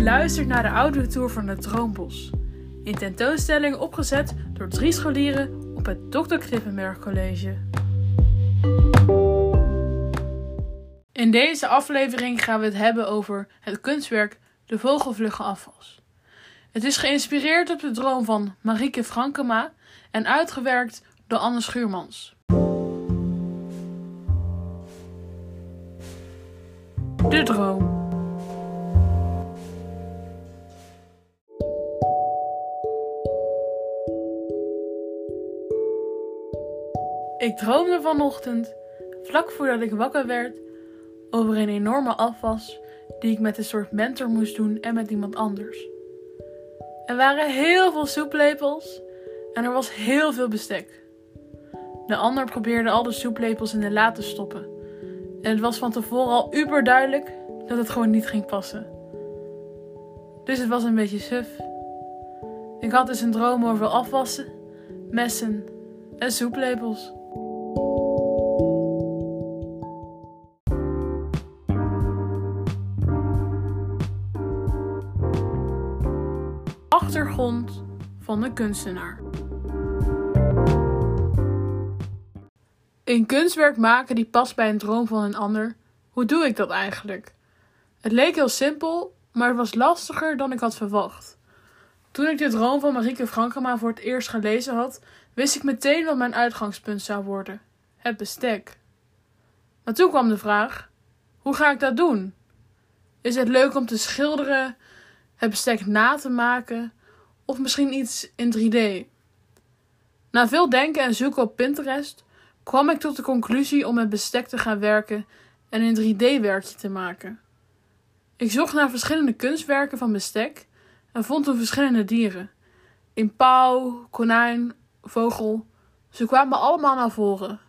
Je luistert naar de audiotour van het Droombos. In tentoonstelling opgezet door drie scholieren op het Dr. Krippenberg College. In deze aflevering gaan we het hebben over het kunstwerk De Vogelvlugge Afwas. Het is geïnspireerd op de droom van Marieke Frankema en uitgewerkt door Anne Schuurmans. De droom. Ik droomde vanochtend, vlak voordat ik wakker werd, over een enorme afwas die ik met een soort mentor moest doen en met iemand anders. Er waren heel veel soeplepels en er was heel veel bestek. De ander probeerde al de soeplepels in de la te stoppen. En het was van tevoren al uber duidelijk dat het gewoon niet ging passen. Dus het was een beetje suf. Ik had dus een droom over afwassen, messen en soeplepels. Achtergrond van de kunstenaar. Een kunstwerk maken die past bij een droom van een ander. Hoe doe ik dat eigenlijk? Het leek heel simpel, maar het was lastiger dan ik had verwacht. Toen ik de droom van Marieke Frankema voor het eerst gelezen had, wist ik meteen wat mijn uitgangspunt zou worden: het bestek. Maar toen kwam de vraag: hoe ga ik dat doen? Is het leuk om te schilderen, het bestek na te maken of misschien iets in 3D? Na veel denken en zoeken op Pinterest kwam ik tot de conclusie om met bestek te gaan werken en een 3D-werkje te maken. Ik zocht naar verschillende kunstwerken van bestek en vond toen verschillende dieren. Een pauw, konijn, vogel. Ze kwamen allemaal naar voren.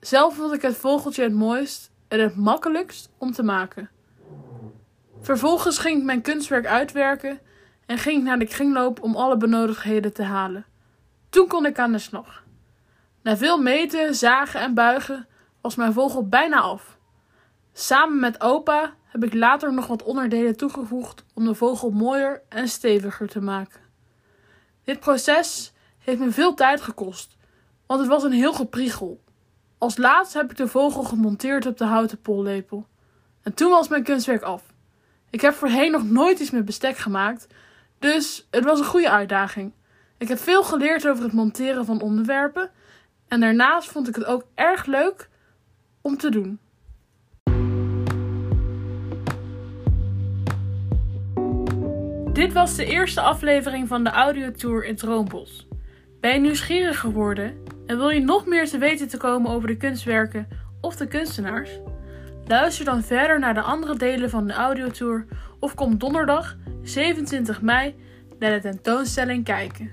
Zelf vond ik het vogeltje het mooist en het makkelijkst om te maken. Vervolgens ging ik mijn kunstwerk uitwerken en ging ik naar de kringloop om alle benodigdheden te halen. Toen kon ik aan de slag. Na veel meten, zagen en buigen was mijn vogel bijna af. Samen met opa heb ik later nog wat onderdelen toegevoegd om de vogel mooier en steviger te maken. Dit proces heeft me veel tijd gekost, want het was een heel gepriegel. Als laatst heb ik de vogel gemonteerd op de houten pollepel. En toen was mijn kunstwerk af. Ik heb voorheen nog nooit iets met bestek gemaakt, dus het was een goede uitdaging. Ik heb veel geleerd over het monteren van onderwerpen en daarnaast vond ik het ook erg leuk om te doen. Dit was de eerste aflevering van de audiotour in Droombos. Ben je nieuwsgierig geworden en wil je nog meer te weten te komen over de kunstwerken of de kunstenaars? Luister dan verder naar de andere delen van de audiotour of kom donderdag 27 mei naar de tentoonstelling kijken.